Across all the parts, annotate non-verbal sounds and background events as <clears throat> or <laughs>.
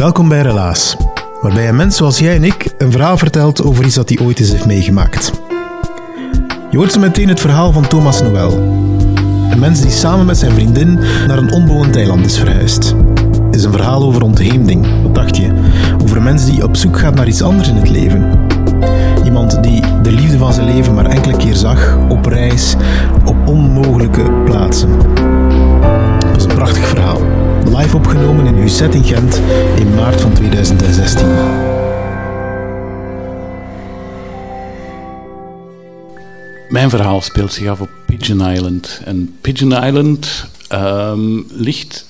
Welkom bij Relaas, waarbij een mens zoals jij en ik een verhaal vertelt over iets dat hij ooit eens heeft meegemaakt. Je hoort zo meteen het verhaal van Thomas Noël, een mens die samen met zijn vriendin naar een onbewoond eiland is verhuisd. Het is een verhaal over ontheemding, wat dacht je? Over een mens die op zoek gaat naar iets anders in het leven. Iemand die de liefde van zijn leven maar enkele keer zag, op reis, op onmogelijke plaatsen. Dat is een prachtig verhaal. Live opgenomen in UZ in Gent in maart van 2016. Mijn verhaal speelt zich af op Pigeon Island. En Pigeon Island ehm, ligt,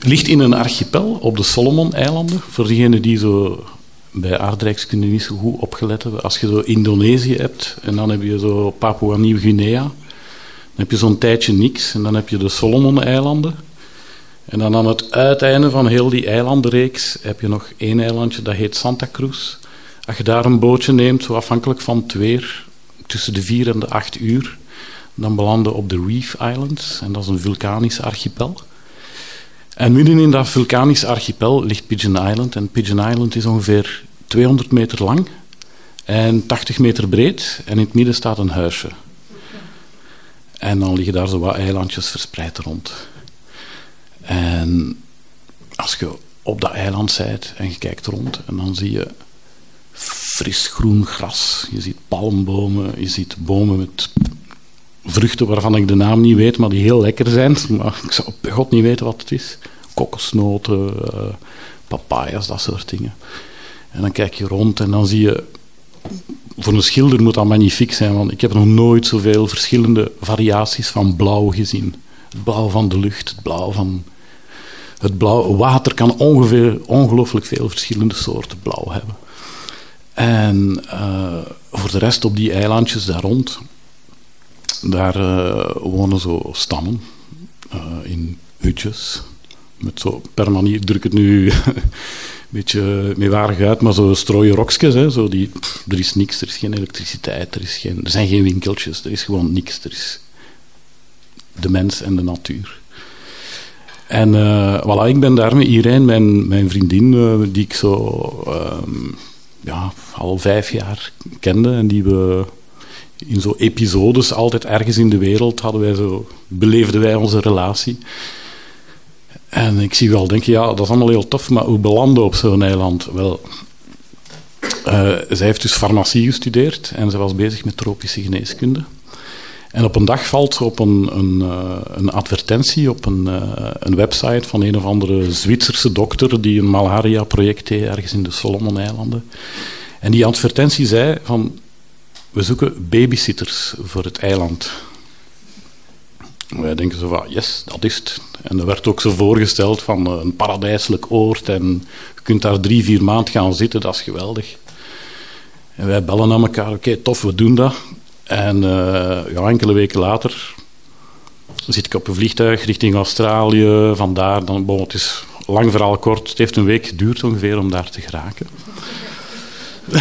ligt in een archipel op de Solomon-eilanden. Voor diegenen die zo bij aardrijkskunde niet zo goed opgelet hebben. Als je zo Indonesië hebt en dan heb je zo Papua Nieuw-Guinea. Dan heb je zo'n tijdje niks en dan heb je de Solomon-eilanden. En dan aan het uiteinde van heel die eilandenreeks heb je nog één eilandje, dat heet Santa Cruz. Als je daar een bootje neemt, zo afhankelijk van het weer, tussen de vier en de acht uur, dan belanden op de Reef Islands. En dat is een vulkanische archipel. En midden in dat vulkanische archipel ligt Pigeon Island. En Pigeon Island is ongeveer 200 meter lang en 80 meter breed. En in het midden staat een huisje. En dan liggen daar zo wat eilandjes verspreid rond. En als je op dat eiland bent en je kijkt rond, en dan zie je fris groen gras. Je ziet palmbomen, je ziet bomen met vruchten waarvan ik de naam niet weet, maar die heel lekker zijn. <laughs> Maar ik zou bij god niet weten wat het is. Kokosnoten, uh, papayas, dat soort dingen. En dan kijk je rond en dan zie je... Voor een schilder moet dat magnifiek zijn, want ik heb nog nooit zoveel verschillende variaties van blauw gezien. Het blauw van de lucht, het blauw van... Het blauw, water kan ongeveer ongelooflijk veel verschillende soorten blauw hebben. En uh, voor de rest op die eilandjes daar rond, daar uh, wonen zo stammen uh, in hutjes. Met zo per manier, druk het nu <laughs> een beetje meewarig uit, maar zo strooien rokjes. Hè, zo die, er is niks, er is geen elektriciteit, er, is geen, er zijn geen winkeltjes, er is gewoon niks. Er is de mens en de natuur. En uh, voilà, ik ben daar met mijn, mijn vriendin, uh, die ik zo um, ja, al vijf jaar kende en die we in zo episodes altijd ergens in de wereld hadden wij zo, beleefden wij onze relatie. En ik zie wel denken, ja, dat is allemaal heel tof, maar hoe belanden op zo'n eiland? Wel, uh, zij heeft dus farmacie gestudeerd en ze was bezig met tropische geneeskunde. En op een dag valt ze op een, een, uh, een advertentie op een, uh, een, website van een of andere Zwitserse dokter die een malaria-project deed ergens in de Solomon-eilanden. En die advertentie zei van, we zoeken babysitters voor het eiland. Wij denken zo van, yes, dat is het. En er werd ook zo voorgesteld van een paradijselijk oord en je kunt daar drie, vier maanden gaan zitten, dat is geweldig. En wij bellen aan elkaar, oké, tof, we doen dat. En ja, enkele weken later zit ik op een vliegtuig richting Australië. Vandaar, dan, bon, het is lang verhaal kort. Het heeft een week geduurd ongeveer om daar te geraken. <laughs>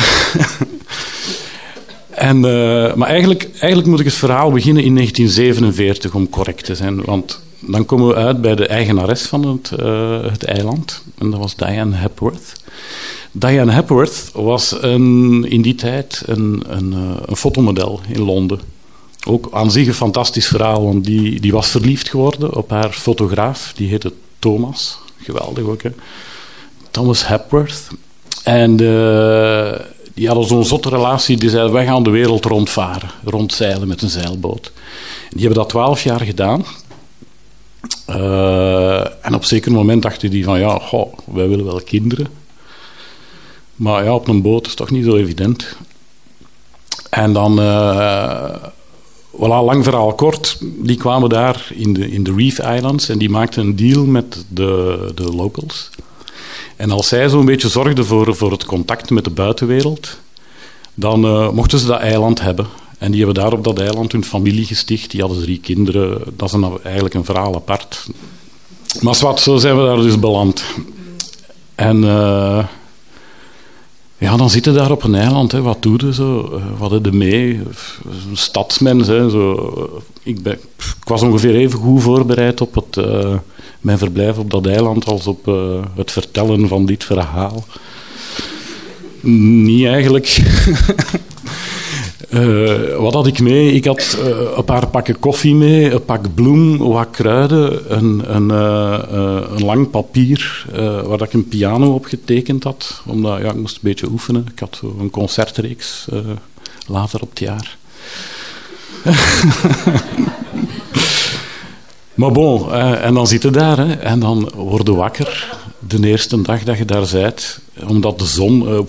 en, uh, maar eigenlijk, eigenlijk moet ik het verhaal beginnen in 1947 om correct te zijn. Want dan komen we uit bij de eigenares van het, uh, het eiland. En dat was Diane Hepworth. Diane Hepworth was een, in die tijd een, een, een, fotomodel in Londen. Ook aan zich een fantastisch verhaal, want die, die was verliefd geworden op haar fotograaf. Die heette Thomas. Geweldig ook, hè? Thomas Hepworth. En uh, die hadden zo'n zotte relatie. Die zeiden, wij gaan de wereld rondvaren, rondzeilen met een zeilboot. Die hebben dat twaalf jaar gedaan. Uh, en op een zeker moment dachten die van, ja, goh, wij willen wel kinderen. Maar ja, op een boot is toch niet zo evident. En dan, uh, voilà, lang verhaal kort, die kwamen daar in de, in de Reef Islands en die maakten een deal met de, de locals. En als zij zo'n beetje zorgden voor, voor het contact met de buitenwereld, dan uh, mochten ze dat eiland hebben. En die hebben daar op dat eiland hun familie gesticht. Die hadden drie kinderen. Dat is een, eigenlijk een verhaal apart. Maar wat, zo zijn we daar dus beland. En uh, ja, dan zitten daar op een eiland. Hè. Wat doe je zo? Uh, wat heb je mee? Een stadsmens. Hè, zo. Ik, ben, was ongeveer even goed voorbereid op het, mijn verblijf op dat eiland als op het vertellen van dit verhaal. Niet eigenlijk. <laughs> Uh, wat had ik mee? Ik had uh, een paar pakken koffie mee, een pak bloem, wat kruiden, een, een, uh, een lang papier waar ik een piano op getekend had. Omdat ja, ik moest een beetje oefenen. Ik had een concertreeks later op het jaar. <laughs> maar bon, en dan zit je daar hè, en dan word je wakker de eerste dag dat je daar bent, omdat de zon...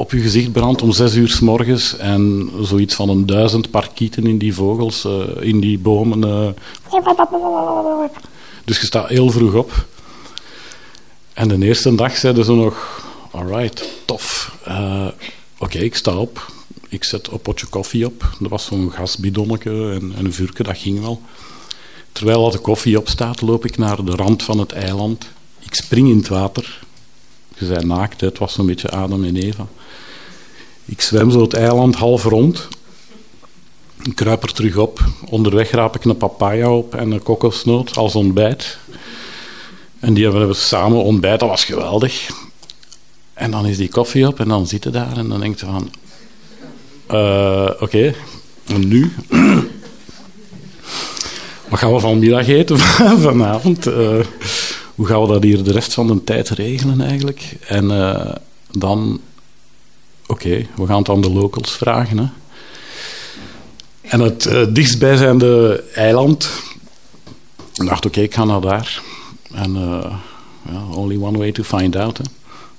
op je gezicht brandt om zes uur s morgens en zoiets van een duizend parkieten in die vogels, uh, in die bomen. Uh. Dus je staat heel vroeg op. En de eerste dag zeiden ze nog, alright, tof. Uh, Oké, ik sta op. Ik zet een potje koffie op. Er was zo'n gasbidonnetje en, en een vuurke, dat ging wel. Terwijl de koffie op staat, loop ik naar de rand van het eiland. Ik spring in het water. Je zei naakt, het was zo'n beetje Adam en Eva. Ik zwem zo het eiland half rond. Ik kruip er terug op. Onderweg raap ik een papaya op en een kokosnoot als ontbijt. En die hebben we samen ontbijt, dat was geweldig. En dan is die koffie op en dan zit je daar en dan denkt je van... Uh, Oké, en nu? <clears throat> Wat gaan we vanmiddag eten <laughs> vanavond? Uh, hoe gaan we dat hier de rest van de tijd regelen eigenlijk? En uh, dan oké, we gaan het aan de locals vragen. Hè. En het uh, dichtstbijzijnde eiland, ik dacht, oké, ik ga naar daar. En uh, only one way to find out.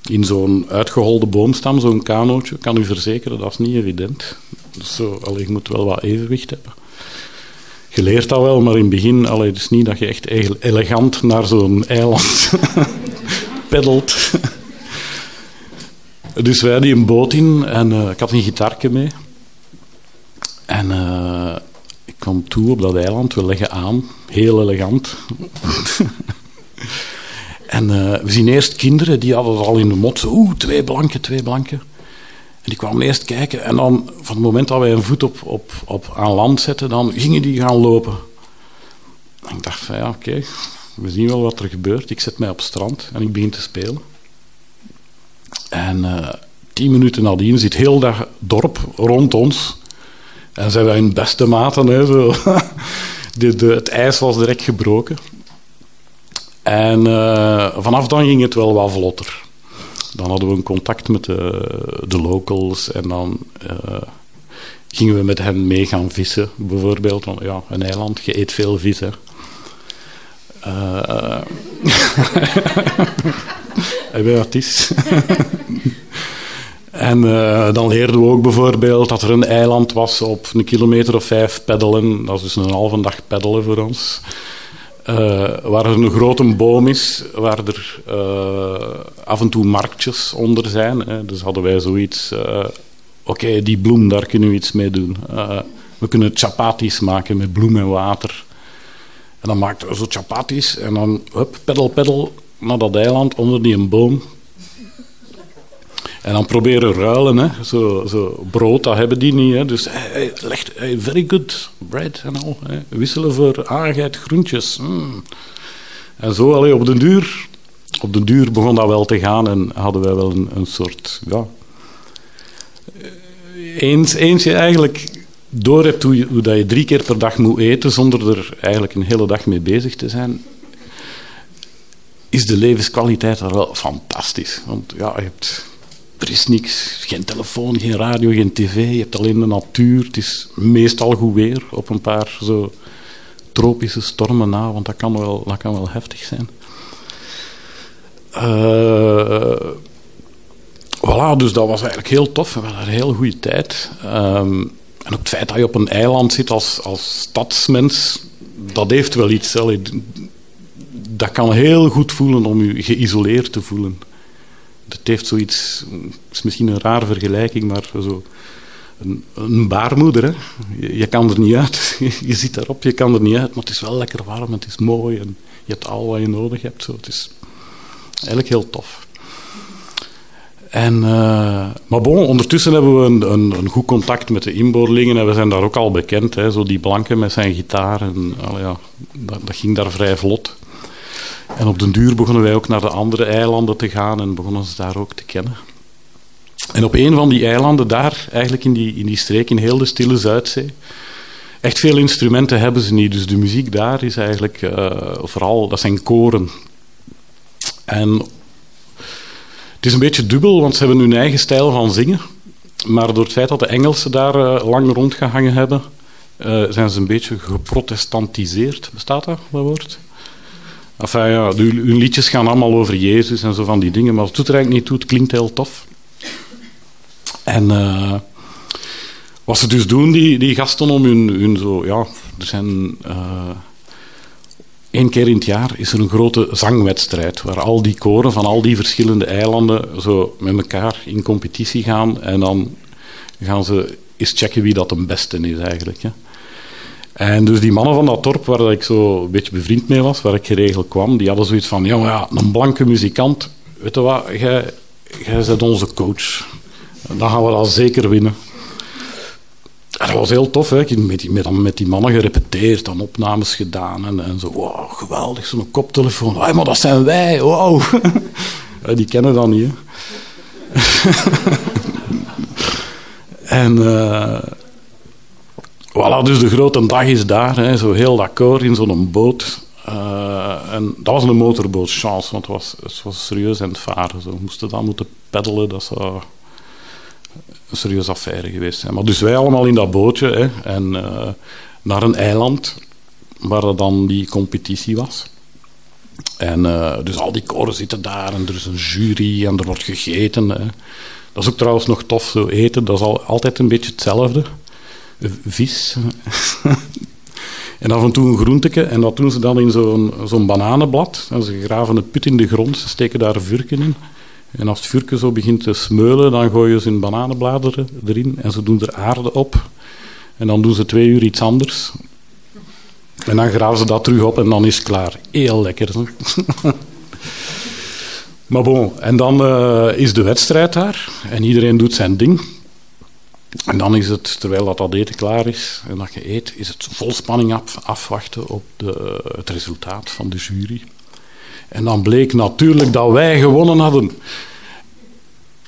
In zo'n uitgeholde boomstam, zo'n kanootje, kan u verzekeren, dat is niet evident. Dus zo, allee, je moet wel wat evenwicht hebben. Je leert dat wel, maar in het begin, allee, het is niet dat je echt elegant naar zo'n eiland <laughs> peddelt. Dus wij die een boot in en uh, ik had een gitaarke mee. En uh, ik kwam toe op dat eiland, we leggen aan, heel elegant. <laughs> en uh, we zien eerst kinderen, die hadden al in de mot, oeh, twee blanken, twee blanken. Die kwamen eerst kijken en dan, van het moment dat wij een voet op, op, op aan land zetten, dan gingen die gaan lopen. En ik dacht van ja, oké, we zien wel wat er gebeurt. Ik zet mij op het strand en ik begin te spelen. En uh, tien minuten nadien zit heel dat dorp rond ons. En zijn wij in beste mate. Hè, zo. <laughs> de, het ijs was direct gebroken. En uh, vanaf dan ging het wel wat vlotter. Dan hadden we een contact met de, de locals en dan uh, gingen we met hen mee gaan vissen, bijvoorbeeld. Want ja, een eiland, je eet veel vis, hè. Uh, het is. en uh, dan leerden we ook bijvoorbeeld dat er een eiland was op een kilometer of vijf peddelen. Dat is dus een halve dag peddelen voor ons. Uh, waar er een grote boom is, waar er uh, af en toe marktjes onder zijn. Hè. Dus hadden wij zoiets... Oké, okay, die bloem, daar kunnen we iets mee doen. we kunnen chapatis maken met bloem en water. En dan maakten we zo chapatis en dan, hup, peddel, peddel, naar dat eiland onder die een boom. En dan proberen ruilen, hè. Zo, zo brood, dat hebben die niet. Hè. Dus hey, legt very good bread en al. Wisselen voor aangeheid groentjes. Mm. En zo allee, op de duur. Op de duur begon dat wel te gaan en hadden wij wel een, een soort. Ja, eens, eens je eigenlijk door hebt hoe, je, hoe dat je drie keer per dag moet eten zonder er eigenlijk een hele dag mee bezig te zijn, is de levenskwaliteit er wel fantastisch. Want ja, je hebt Er is niks, geen telefoon, geen radio, geen tv. Je hebt alleen de natuur. Het is meestal goed weer op een paar zo tropische stormen na, want dat kan wel, dat kan wel heftig zijn. Uh, voilà, dus dat was eigenlijk heel tof. We hadden een heel goede tijd. Um, en ook het feit dat je op een eiland zit als, als stadsmens, dat heeft wel iets. Dat kan heel goed voelen om je geïsoleerd te voelen. Het heeft zoiets, het is misschien een raar vergelijking, maar zo een, een baarmoeder. Hè? Je, kan er niet uit. <laughs> Je zit daarop, je kan er niet uit, maar het is wel lekker warm, het is mooi en je hebt al wat je nodig hebt. Zo. Het is eigenlijk heel tof. En, uh, maar bon, ondertussen hebben we een, een, goed contact met de inboorlingen en we zijn daar ook al bekend. Hè, zo die blanke met zijn gitaar, en, ja, dat, ging daar vrij vlot. En op den duur begonnen wij ook naar de andere eilanden te gaan en begonnen ze daar ook te kennen. En op een van die eilanden, daar eigenlijk in die, in die streek, in heel de stille Zuidzee, echt veel instrumenten hebben ze niet. Dus de muziek daar is eigenlijk uh, vooral, dat zijn koren. En het is een beetje dubbel, want ze hebben hun eigen stijl van zingen. Maar door het feit dat de Engelsen daar uh, lang rondgehangen hebben, uh, zijn ze een beetje geprotestantiseerd. Bestaat dat, dat woord? Ja, hun liedjes gaan allemaal over Jezus en zo van die dingen, maar het doet er eigenlijk niet toe, het klinkt heel tof. En uh, wat ze dus doen, die, die gasten om hun, hun zo, ja, er zijn Eén keer in het jaar is er een grote zangwedstrijd waar al die koren van al die verschillende eilanden zo met elkaar in competitie gaan en dan gaan ze eens checken wie dat de beste is eigenlijk. Hè. En dus die mannen van dat dorp waar ik zo een beetje bevriend mee was, waar ik geregeld kwam, die hadden zoiets van, ja ja, een blanke muzikant, weet je wat, jij, jij bent onze coach. Dan gaan we dat zeker winnen dat was heel tof. Hè. Ik heb met die, met, die mannen gerepeteerd, dan opnames gedaan. En, en zo, wow, geweldig, zo'n koptelefoon. Hey, maar dat zijn wij, wow. <laughs> die kennen dat niet. <laughs> en uh, voilà, dus de grote dag is daar. Hè, zo heel dat koor in zo'n boot. Uh, en dat was een motorboot, chance, want het was, het was serieus aan het varen. Zo. We moesten dan moeten peddelen, dat zou een serieuze affaire geweest zijn. Maar dus wij allemaal in dat bootje hè, en uh, naar een eiland waar dan die competitie was. En uh, dus al die koren zitten daar en er is een jury en er wordt gegeten. Hè. Dat is ook trouwens nog tof, zo eten. Dat is al, altijd een beetje hetzelfde. Vis. en af en toe een groenteke. En dat doen ze dan in zo'n zo'n bananenblad. En ze graven een put in de grond, ze steken daar vurken in. En als het vuurke zo begint te smeulen, dan gooien ze hun bananenbladeren erin en ze doen er aarde op. En dan doen ze twee uur iets anders. En dan graven ze dat terug op en dan is het klaar. Heel lekker. <laughs> maar bon, en dan uh, is de wedstrijd daar en iedereen doet zijn ding. En dan is het, terwijl dat, dat eten klaar is en dat je eet, is het vol spanning af, afwachten op de, het resultaat van de jury. En dan bleek natuurlijk dat wij gewonnen hadden.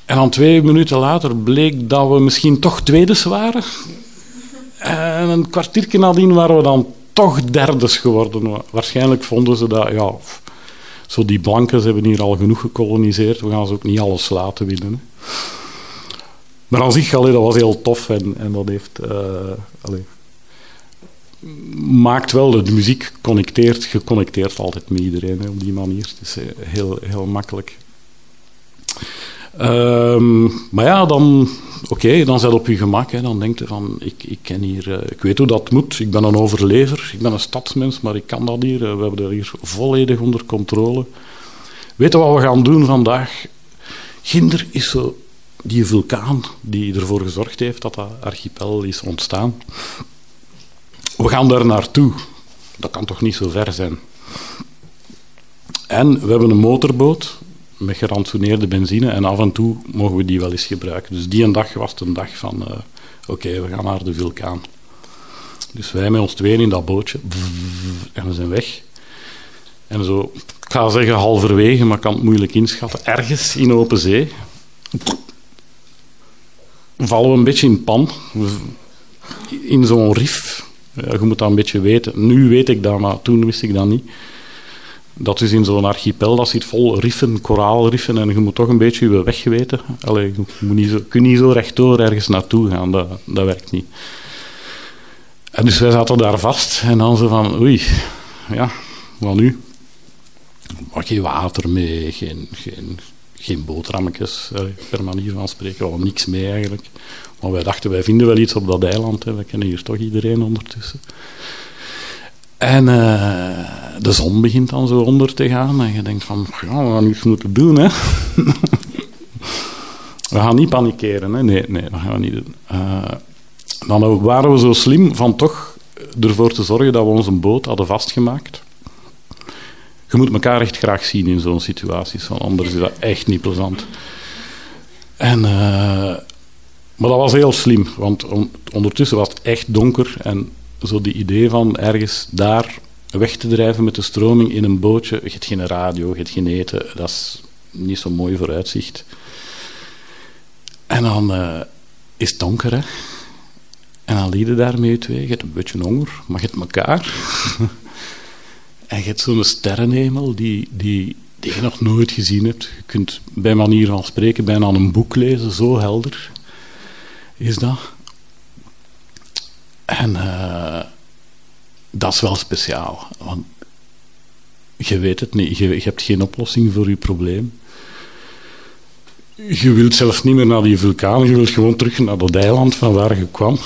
En dan twee minuten later bleek dat we misschien toch tweedes waren. En een kwartiertje nadien waren we dan toch derdes geworden. Waarschijnlijk vonden ze dat, ja, zo die blanken hebben hier al genoeg gekoloniseerd, we gaan ze ook niet alles laten winnen. Maar aan zich, allee, dat was heel tof en, en dat heeft... Uh, maakt wel de muziek connecteert, geconnecteerd altijd met iedereen hè, op die manier. Het is eh, heel, heel makkelijk. Um, maar ja, dan, oké, dan zet op je gemak. Hè. Dan denkt je van, ik, ik, ken hier, uh, ik weet hoe dat moet. Ik ben een overlever, ik ben een stadsmens, maar ik kan dat hier. We hebben dat hier volledig onder controle. Weet je wat we gaan doen vandaag? Ginder is zo die vulkaan die ervoor gezorgd heeft dat dat archipel is ontstaan. We gaan daar naartoe. Dat kan toch niet zo ver zijn. En we hebben een motorboot met gerantsoeneerde benzine en af en toe mogen we die wel eens gebruiken. Dus die een dag was het een dag van, uh, oké, we gaan naar de vulkaan. Dus wij met ons tweeën in dat bootje en we zijn weg. En zo, ik ga zeggen halverwege, maar ik kan het moeilijk inschatten, ergens in open zee vallen we een beetje in pan. In zo'n rif. Ja, je moet dat een beetje weten. Nu weet ik dat, maar toen wist ik dat niet. Dat is in zo'n archipel, dat zit vol riffen, koraalriffen, en je moet toch een beetje je weg weten. Allee, je moet niet zo, kun niet zo rechtdoor ergens naartoe gaan, dat, dat werkt niet. En dus wij zaten daar vast en dan zo van, oei, ja, wat nu? Maar geen water mee, geen, geen, geen boterhammetjes, per manier van spreken, wel niks mee eigenlijk. Maar wij dachten, wij vinden wel iets op dat eiland, hè. we kennen hier toch iedereen ondertussen. En uh, de zon begint dan zo onder te gaan en je denkt van, ja, we gaan iets moeten doen, hè. <laughs> we gaan niet panikeren, hè. Nee, nee, dat gaan we niet doen. Uh, dan waren we zo slim van toch ervoor te zorgen dat we onze boot hadden vastgemaakt. Je moet elkaar echt graag zien in zo'n situaties, want anders is dat echt niet plezant. En, uh, maar dat was heel slim, want on, ondertussen was het echt donker en zo die idee van ergens daar weg te drijven met de stroming in een bootje. Je hebt geen radio, je hebt geen eten, dat is niet zo mooi vooruitzicht. En dan uh, is het donker, hè. En dan lieden daarmee twee. Je hebt een beetje honger, maar je hebt elkaar. <laughs> en je hebt zo'n sterrenhemel die, die, die je nog nooit gezien hebt. Je kunt bij manier van spreken bijna een boek lezen, zo helder is dat. En uh, dat is wel speciaal. Want je weet het niet, je, hebt geen oplossing voor je probleem. Je wilt zelfs niet meer naar die vulkaan, je wilt gewoon terug naar dat eiland van waar je kwam.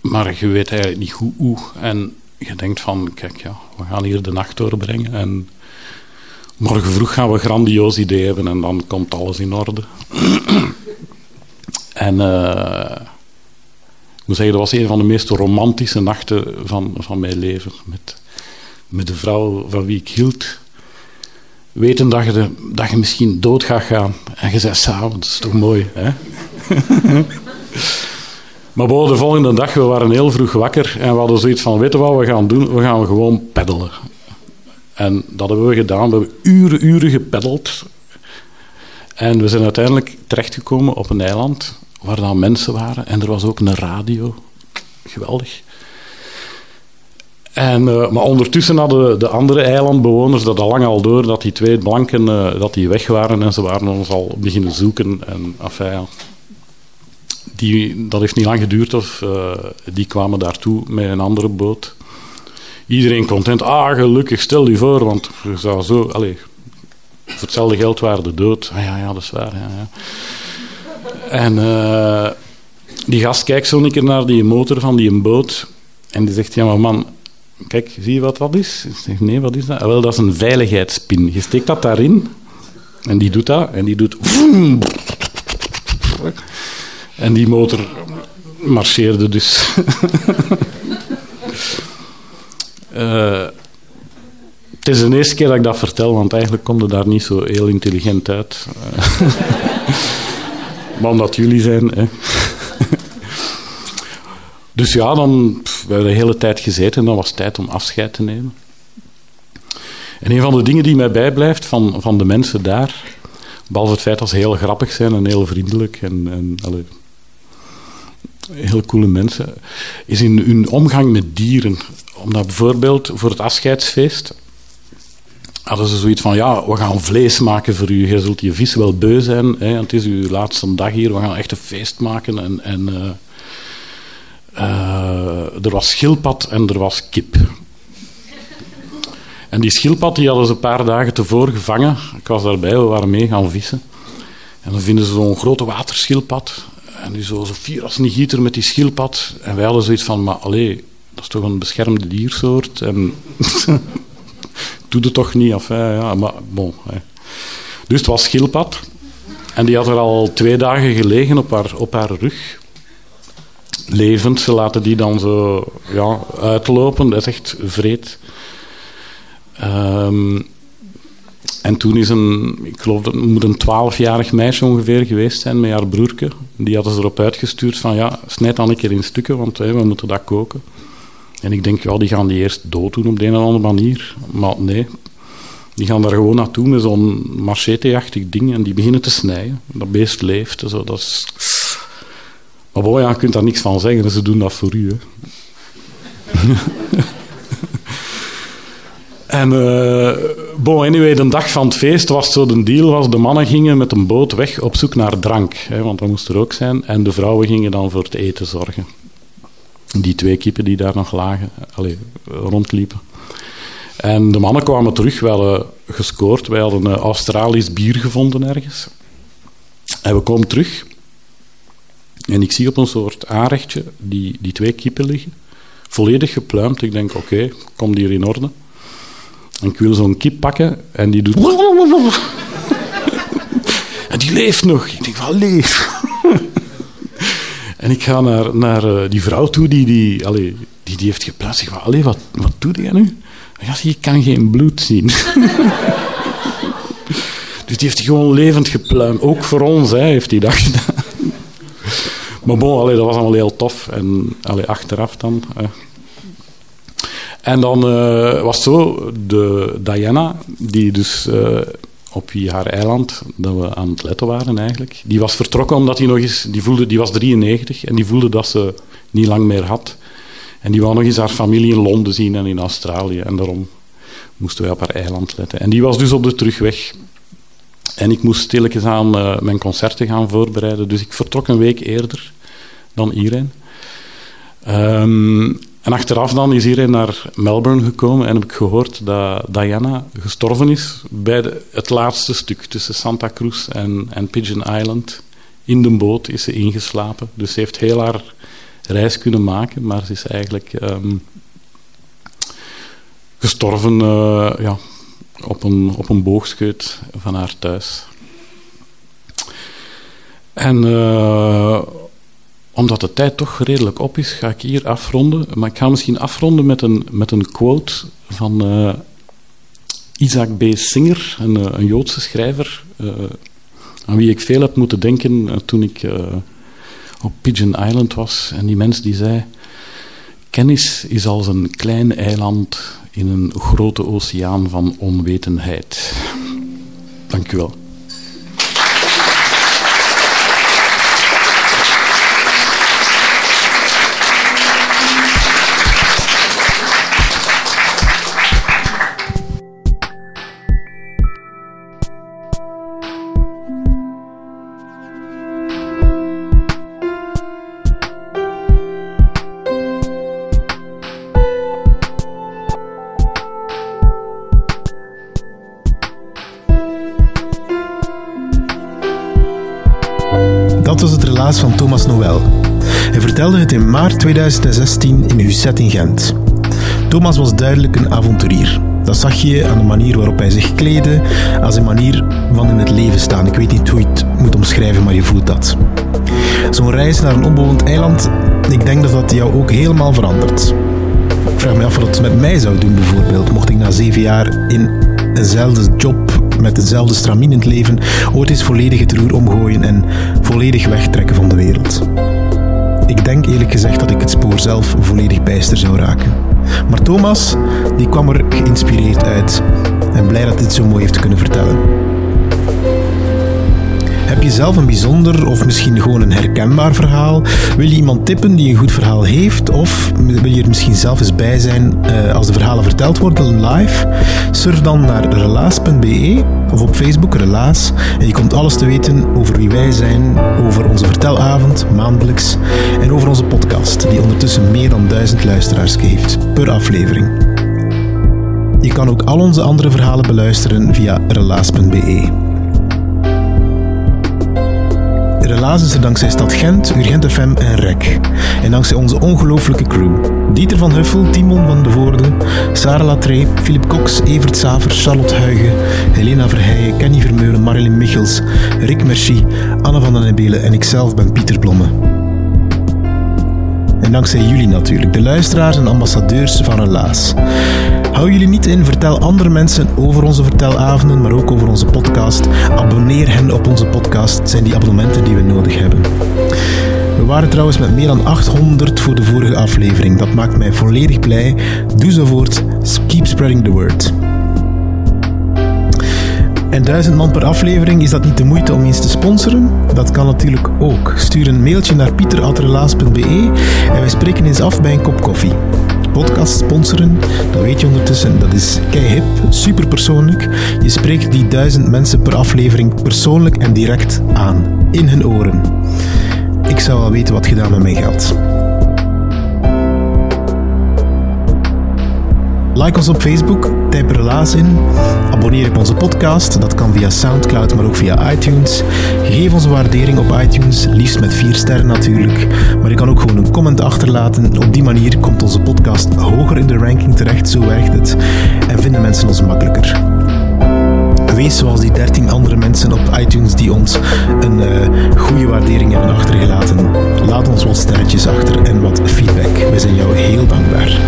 Maar je weet eigenlijk niet hoe. En je denkt van, kijk, ja, we gaan hier de nacht doorbrengen. En morgen vroeg gaan we een grandioos idee hebben en dan komt alles in orde. <clears throat> en uh, ik moet zeggen, dat was een van de meest romantische nachten van, van mijn leven. Met, met de vrouw van wie ik hield. Weten dat je, dat je misschien dood gaat gaan. En je zei samen, dat is toch mooi, hè? <laughs> Maar boven de volgende dag, we waren heel vroeg wakker en we hadden zoiets van, weten wat we gaan doen? We gaan gewoon peddelen. En dat hebben we gedaan. We hebben uren, uren gepeddeld. En we zijn uiteindelijk terechtgekomen op een eiland waar dan mensen waren. En er was ook een radio. Geweldig. En, uh, maar ondertussen hadden de andere eilandbewoners dat al lang al door dat die twee blanken uh, dat die weg waren en ze waren ons al beginnen zoeken. En enfin, die, dat heeft niet lang geduurd of uh, die kwamen daartoe met een andere boot. Iedereen content. Ah, gelukkig, stel je voor, want je zou zo... Allez, voor hetzelfde geld waren de dood. Ah, ja, ja, dat is waar. Ja. En uh, die gast kijkt zo een keer naar die motor van die boot en die zegt, ja maar man, kijk, zie je wat dat is? Ik zeg, nee, wat is dat? Ah, wel, dat is een veiligheidspin. Je steekt dat daarin en die doet dat en die doet... En die motor marcheerde dus. uh, <laughs> het is de eerste keer dat ik dat vertel, want eigenlijk komt het daar niet zo heel intelligent uit. <laughs> maar omdat jullie zijn. Hè. <laughs> dus ja, dan we hebben de hele tijd gezeten en dan was het tijd om afscheid te nemen. En een van de dingen die mij bijblijft van, van de mensen daar, behalve het feit dat ze heel grappig zijn en heel vriendelijk en, en heel coole mensen, is in hun omgang met dieren. Omdat bijvoorbeeld voor het afscheidsfeest hadden ze zoiets van, ja, we gaan vlees maken voor u. Je zult je vis wel beu zijn. Hè, het is uw laatste dag hier. We gaan echt een feest maken. En, en uh, uh, er was schildpad en er was kip. En die schildpad die hadden ze een paar dagen tevoren gevangen. Ik was daarbij, we waren mee gaan vissen. En dan vinden ze zo'n grote waterschildpad. En die zo, zo fier als een gieter met die schildpad. En wij hadden zoiets van, maar allee, dat is toch een beschermde diersoort. En <laughs> doe het toch niet, af, ja, maar bon. Hè. Dus het was schildpad. En die had er al twee dagen gelegen op haar, op haar rug. Levend, ze laten die dan zo ja, uitlopen. Dat is echt vreed. Um, en toen is een, ik geloof dat moet een twaalfjarig meisje ongeveer geweest zijn met haar broertje. Die hadden ze erop uitgestuurd van ja, snijd dan een keer in stukken, want hè, we moeten dat koken. En ik denk, ja, die gaan die eerst dood doen op de een of andere manier. Maar nee, die gaan daar gewoon naartoe met zo'n machete-achtig ding en die beginnen te snijden. Dat beest leeft. Zo, dat is... Maar boy, ja, je kunt daar niks van zeggen, ze doen dat voor u. Hè. <laughs> En uh, bon, anyway, de dag van het feest was zo de deal, was de mannen gingen met een boot weg op zoek naar drank, hè, want dat moest er ook zijn. En de vrouwen gingen dan voor het eten zorgen. Die twee kippen die daar nog lagen, allez, rondliepen. En de mannen kwamen terug, wel gescoord. Wij hadden een Australisch bier gevonden ergens. En we komen terug. En ik zie op een soort aanrechtje die, die twee kippen liggen. Volledig gepluimd. Ik denk, oké, okay, komt hier in orde. En ik wil zo'n kip pakken en die doet... en <laughs> die leeft nog. Ik denk, wel leef. <laughs> en ik ga naar, naar uh, die vrouw toe die die, allee, die, die heeft gepluimd. Ik zeg, allee, wat, wat doe jij nu? Ja, je kan geen bloed zien. <laughs> dus die heeft gewoon levend gepluimd. Ook voor ons hè, heeft hij dat gedaan. maar bon, allee, dat was allemaal heel tof. En allee, achteraf dan... Uh, en dan uh, was zo, de Diana, die dus uh, op wie haar eiland, dat we aan het letten waren eigenlijk, die was vertrokken omdat hij nog eens, die, voelde, die was 93 en die voelde dat ze niet lang meer had. En die wou nog eens haar familie in Londen zien en in Australië. En daarom moesten wij op haar eiland letten. En die was dus op de terugweg. En ik moest stilletjes aan uh, mijn concerten gaan voorbereiden. Dus ik vertrok een week eerder dan Irene. Um, en achteraf dan is Irene naar Melbourne gekomen en heb ik gehoord dat Diana gestorven is bij de, het laatste stuk tussen Santa Cruz en, en Pigeon Island. In de boot is ze ingeslapen. Dus ze heeft heel haar reis kunnen maken, maar ze is eigenlijk um, gestorven uh, ja, op, een, op een boogscheut van haar thuis. En uh, omdat de tijd toch redelijk op is, ga ik hier afronden. Maar ik ga misschien afronden met een, met een quote van uh, Isaac B. Singer, een, een Joodse schrijver, aan wie ik veel heb moeten denken toen ik op Pigeon Island was. En die mens die zei: Kennis is als een klein eiland in een grote oceaan van onwetenheid. Dank u wel. Van Thomas Noël. Hij vertelde het in maart 2016 in Husset in Gent. Thomas was duidelijk een avonturier. Dat zag je aan de manier waarop hij zich kleedde, aan zijn manier van in het leven staan. Ik weet niet hoe je het moet omschrijven, maar je voelt dat. Zo'n reis naar een onbewoond eiland, ik denk dat dat jou ook helemaal verandert. Ik vraag me af wat het met mij zou doen bijvoorbeeld, mocht ik na zeven jaar in eenzelfde job met hetzelfde stramien in het leven ooit eens volledig het roer omgooien en volledig wegtrekken van de wereld. Ik denk eerlijk gezegd dat ik het spoor zelf volledig bijster zou raken. Maar Thomas, die kwam er geïnspireerd uit en blij dat dit zo mooi heeft kunnen vertellen. Heb je zelf een bijzonder of misschien gewoon een herkenbaar verhaal? Wil je iemand tippen die een goed verhaal heeft? Of wil je er misschien zelf eens bij zijn uh, als de verhalen verteld worden live? Surf dan naar relaas.be of op Facebook Relaas en je komt alles te weten over wie wij zijn, over onze vertelavond maandelijks en over onze podcast die ondertussen meer dan duizend luisteraars heeft per aflevering. Je kan ook al onze andere verhalen beluisteren via relaas.be. Relaas is er dankzij Stad Gent, Urgent FM en REC. En dankzij onze ongelooflijke crew. Dieter van Huffel, Timon van de Voorde, Sarah Latree, Philip Cox, Evert Saver, Charlotte Huigen, Helena Verheijen, Kenny Vermeulen, Marilyn Michels, Rick Merci, Anne van den Nebelen en ikzelf ben Pieter Blomme. Dankzij jullie natuurlijk, de luisteraars en ambassadeurs van Relaas. Hou jullie niet in, vertel andere mensen over onze vertelavonden, maar ook over onze podcast. Abonneer hen op onze podcast, zijn die abonnementen die we nodig hebben. We waren trouwens met meer dan 800 voor de vorige aflevering. Dat maakt mij volledig blij. Doe zo voort. Keep spreading the word. En duizend man per aflevering, is dat niet de moeite om eens te sponsoren? Dat kan natuurlijk ook. Stuur een mailtje naar pieter.relaas.be en wij spreken eens af bij een kop koffie. podcast sponsoren, dan weet je ondertussen, dat is hip, super persoonlijk. Je spreekt die duizend mensen per aflevering persoonlijk en direct aan, in hun oren. Ik zou wel weten wat gedaan met mijn geld. Like ons op Facebook, typ relaas in, abonneer op onze podcast, dat kan via Soundcloud, maar ook via iTunes. Geef ons een waardering op iTunes, liefst met 4 sterren natuurlijk, maar je kan ook gewoon een comment achterlaten. Op die manier komt onze podcast hoger in de ranking terecht, zo werkt het, en vinden mensen ons makkelijker. Wees zoals die 13 andere mensen op iTunes die ons een uh, goede waardering hebben achtergelaten. Laat ons wat sterretjes achter en wat feedback. We zijn jou heel dankbaar.